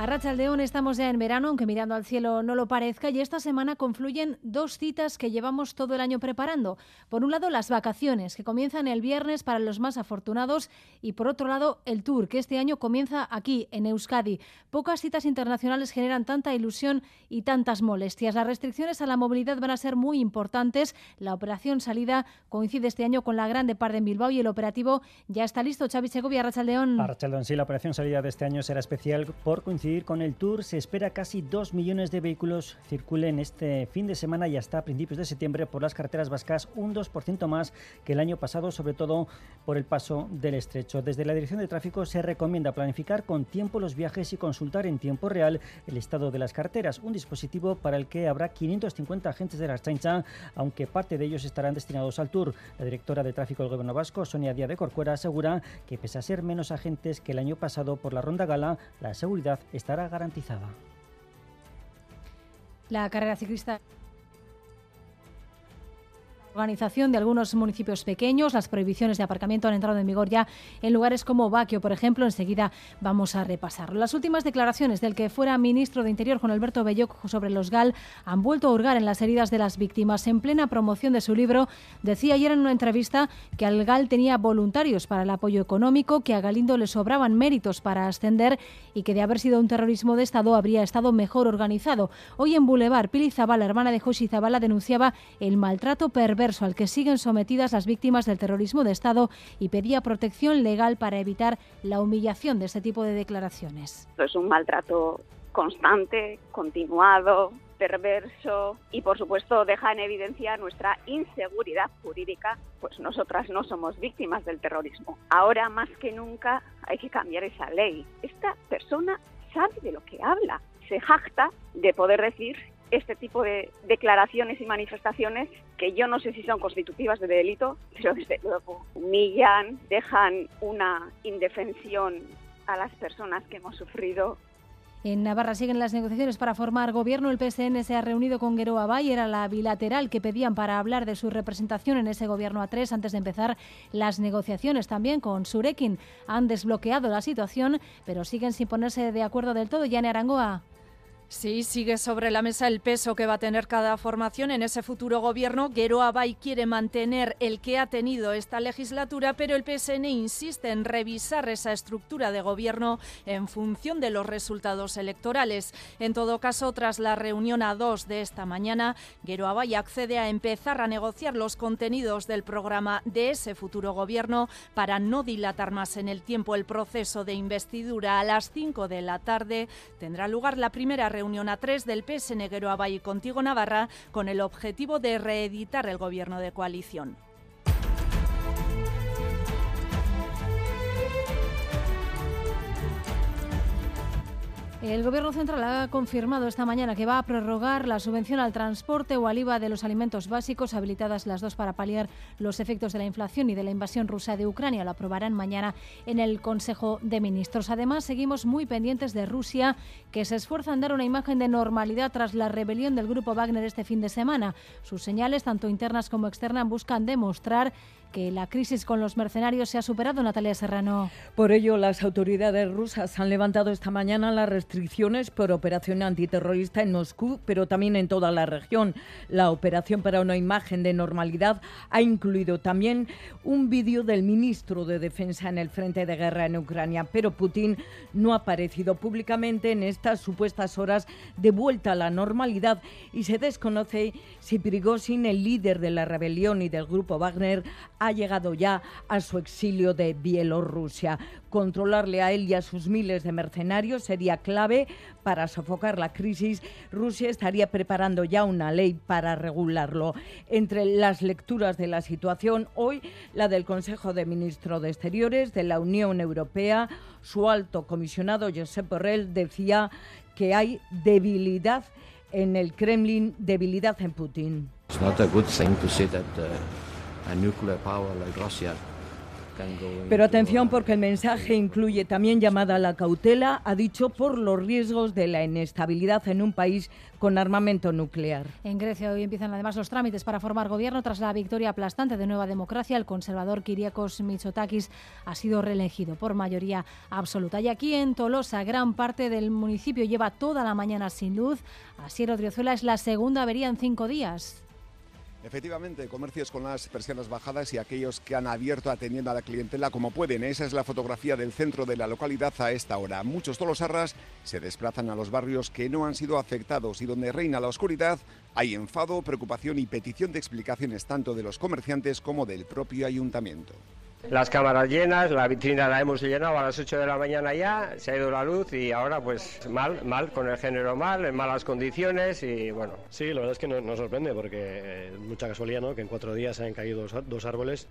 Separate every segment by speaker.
Speaker 1: A Rachaldeón estamos ya en verano, aunque mirando al cielo no lo parezca, y esta semana confluyen dos citas que llevamos todo el año preparando. Por un lado, las vacaciones, que comienzan el viernes para los más afortunados, y por otro lado, el Tour, que este año comienza aquí, en Euskadi. Pocas citas internacionales generan tanta ilusión y tantas molestias. Las restricciones a la movilidad van a ser muy importantes. La operación salida coincide este año con la Grande Par en Bilbao y el operativo ya está listo. Xavi Segovia, Rachaldeón.
Speaker 2: Rachaldeón, sí, la operación salida de este año será especial por coincidir con el Tour, se espera casi 2 millones de vehículos circulen este fin de semana y hasta principios de septiembre por las carreteras vascas, un 2% más que el año pasado, sobre todo por el paso del estrecho. Desde la Dirección de Tráfico se recomienda planificar con tiempo los viajes y consultar en tiempo real el estado de las carreteras, un dispositivo para el que habrá 550 agentes de la Chancha, aunque parte de ellos estarán destinados al Tour. La directora de Tráfico del Gobierno Vasco, Sonia Díaz de Corcuera, asegura que pese a ser menos agentes que el año pasado por la Ronda Gala, la seguridad estará garantizada.
Speaker 1: La carrera ciclista organización de algunos municipios pequeños. Las prohibiciones de aparcamiento han entrado en vigor ya en lugares como Baquio, por ejemplo. Enseguida vamos a repasarlo. Las últimas declaraciones del que fuera ministro de Interior, Juan Alberto Belloc, sobre los GAL, han vuelto a hurgar en las heridas de las víctimas. En plena promoción de su libro, decía ayer en una entrevista que al GAL tenía voluntarios para el apoyo económico, que a Galindo le sobraban méritos para ascender y que de haber sido un terrorismo de Estado habría estado mejor organizado. Hoy en Boulevard, Pili Zabala, hermana de Josi Zabala, denunciaba el maltrato perverso al que siguen sometidas las víctimas del terrorismo de Estado y pedía protección legal para evitar la humillación de este tipo de declaraciones.
Speaker 3: Es un maltrato constante, continuado, perverso y por supuesto deja en evidencia nuestra inseguridad jurídica, pues nosotras no somos víctimas del terrorismo. Ahora más que nunca hay que cambiar esa ley. Esta persona sabe de lo que habla, se jacta de poder decir este tipo de declaraciones y manifestaciones que yo no sé si son constitutivas de delito, pero desde luego humillan, dejan una indefensión a las personas que hemos sufrido
Speaker 1: en Navarra siguen las negociaciones para formar gobierno. El PSN se ha reunido con Geroa Bay. Era la bilateral que pedían para hablar de su representación en ese gobierno a tres antes de empezar las negociaciones. También con Surekin han desbloqueado la situación, pero siguen sin ponerse de acuerdo del todo. Yane Arangoa.
Speaker 4: Sí, sigue sobre la mesa el peso que va a tener cada formación en ese futuro gobierno. Gero Abay quiere mantener el que ha tenido esta legislatura, pero el PSN insiste en revisar esa estructura de gobierno en función de los resultados electorales. En todo caso, tras la reunión a dos de esta mañana, Gero Abay accede a empezar a negociar los contenidos del programa de ese futuro gobierno para no dilatar más en el tiempo el proceso de investidura. A las 5 de la tarde tendrá lugar la primera reunión reunión a tres del PSN Abay y Contigo Navarra con el objetivo de reeditar el gobierno de coalición.
Speaker 1: El Gobierno central ha confirmado esta mañana que va a prorrogar la subvención al transporte o al IVA de los alimentos básicos, habilitadas las dos para paliar los efectos de la inflación y de la invasión rusa de Ucrania. Lo aprobarán mañana en el Consejo de Ministros. Además, seguimos muy pendientes de Rusia, que se esfuerza en dar una imagen de normalidad tras la rebelión del grupo Wagner este fin de semana. Sus señales, tanto internas como externas, buscan demostrar que la crisis con los mercenarios se ha superado, Natalia Serrano.
Speaker 5: Por ello, las autoridades rusas han levantado esta mañana las restricciones por operación antiterrorista en Moscú, pero también en toda la región. La operación para una imagen de normalidad ha incluido también un vídeo del ministro de Defensa en el frente de guerra en Ucrania, pero Putin no ha aparecido públicamente en estas supuestas horas de vuelta a la normalidad y se desconoce si Prigozhin, el líder de la rebelión y del grupo Wagner, ha llegado ya a su exilio de Bielorrusia. Controlarle a él y a sus miles de mercenarios sería clave para sofocar la crisis. Rusia estaría preparando ya una ley para regularlo. Entre las lecturas de la situación, hoy la del Consejo de Ministros de Exteriores de la Unión Europea, su alto comisionado Josep Borrell decía que hay debilidad en el Kremlin, debilidad en Putin.
Speaker 6: Uh, a nuclear power like Russia
Speaker 5: Pero atención porque el mensaje incluye también llamada a la cautela, ha dicho, por los riesgos de la inestabilidad en un país con armamento nuclear.
Speaker 1: En Grecia hoy empiezan además los trámites para formar gobierno tras la victoria aplastante de Nueva Democracia. El conservador Kyriakos Mitsotakis ha sido reelegido por mayoría absoluta. Y aquí en Tolosa, gran parte del municipio lleva toda la mañana sin luz. Así Odriozuela es la segunda avería en cinco días.
Speaker 6: Efectivamente, comercios con las persianas bajadas y aquellos que han abierto atendiendo a la clientela como pueden. Esa es la fotografía del centro de la localidad a esta hora. Muchos tolosarras se desplazan a los barrios que no han sido afectados y donde reina la oscuridad hay enfado, preocupación y petición de explicaciones tanto de los comerciantes como del propio ayuntamiento.
Speaker 7: Las cámaras llenas, la vitrina la hemos llenado a las 8 de la mañana ya, se ha ido la luz y ahora pues mal, mal, con el género mal, en malas condiciones y bueno.
Speaker 8: Sí, la verdad es que nos sorprende porque es mucha casualidad, ¿no? Que en cuatro días se han caído dos árboles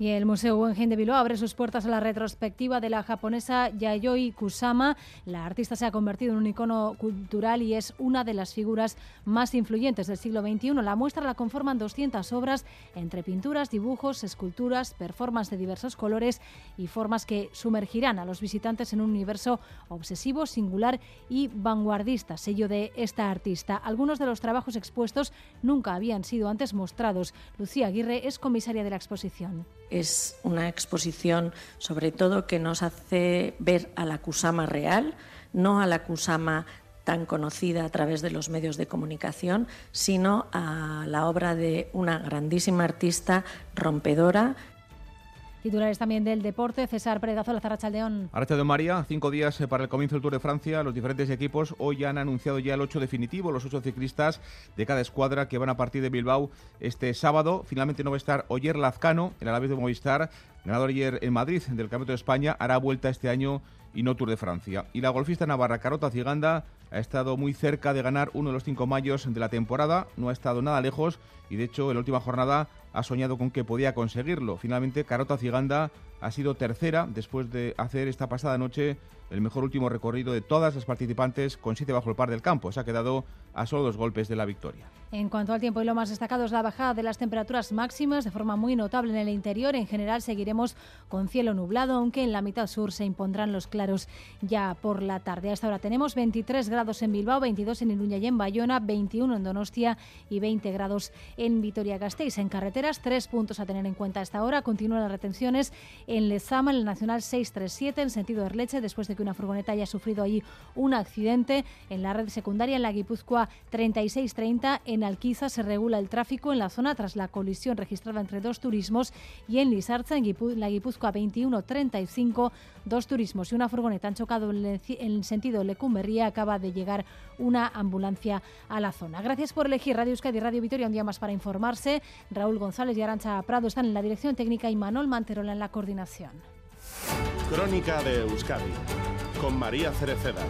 Speaker 1: y el Museo Guggenheim de Bilbao abre sus puertas a la retrospectiva de la japonesa Yayoi Kusama. La artista se ha convertido en un icono cultural y es una de las figuras más influyentes del siglo XXI. La muestra la conforman 200 obras entre pinturas, dibujos, esculturas, performances de diversos colores y formas que sumergirán a los visitantes en un universo obsesivo, singular y vanguardista, sello de esta artista. Algunos de los trabajos expuestos nunca habían sido antes mostrados. Lucía Aguirre es comisaria de la exposición.
Speaker 9: Es una exposición, sobre todo, que nos hace ver a la Kusama real, no a la Kusama tan conocida a través de los medios de comunicación, sino a la obra de una grandísima artista rompedora
Speaker 1: Titulares también del deporte, César Predazo, Zarrachaldeón.
Speaker 10: de María, cinco días eh, para el comienzo del Tour de Francia. Los diferentes equipos hoy han anunciado ya el ocho definitivo, los ocho ciclistas de cada escuadra que van a partir de Bilbao este sábado. Finalmente no va a estar Oyer Lazcano, el Alavés de Movistar, ganador ayer en Madrid del Campeonato de España, hará vuelta este año y no Tour de Francia. Y la golfista navarra Carota Ciganda ha estado muy cerca de ganar uno de los cinco mayos de la temporada, no ha estado nada lejos y de hecho en la última jornada ha soñado con que podía conseguirlo. Finalmente Carota Ciganda ha sido tercera después de hacer esta pasada noche el mejor último recorrido de todas las participantes con siete bajo el par del campo. Se ha quedado a solo dos golpes de la victoria.
Speaker 1: En cuanto al tiempo y lo más destacado es la bajada de las temperaturas máximas de forma muy notable en el interior. En general seguiremos con cielo nublado, aunque en la mitad sur se impondrán los claros ya por la tarde. A esta hora tenemos 23 grados en Bilbao, 22 en Iruña y en Bayona, 21 en Donostia y 20 grados en Vitoria-Gasteiz. En carreteras, tres puntos a tener en cuenta a esta hora. Continúan las retenciones en Lezama, en el Nacional 637, en sentido Erleche, después de que una furgoneta haya sufrido allí un accidente. En la red secundaria, en la Guipúzcoa 3630, en Alquiza se regula el tráfico en la zona tras la colisión registrada entre dos turismos y en Lizarza, en la Guipúzcoa 2135, dos turismos y una furgoneta han chocado en el sentido Lecumberría. Acaba de llegar una ambulancia a la zona. Gracias por elegir Radio Euskadi y Radio Vitoria un día más para informarse. Raúl González y Arancha Prado están en la dirección técnica y Manuel Manterola en la coordinación.
Speaker 11: Crónica de Euskadi con María Cereceda.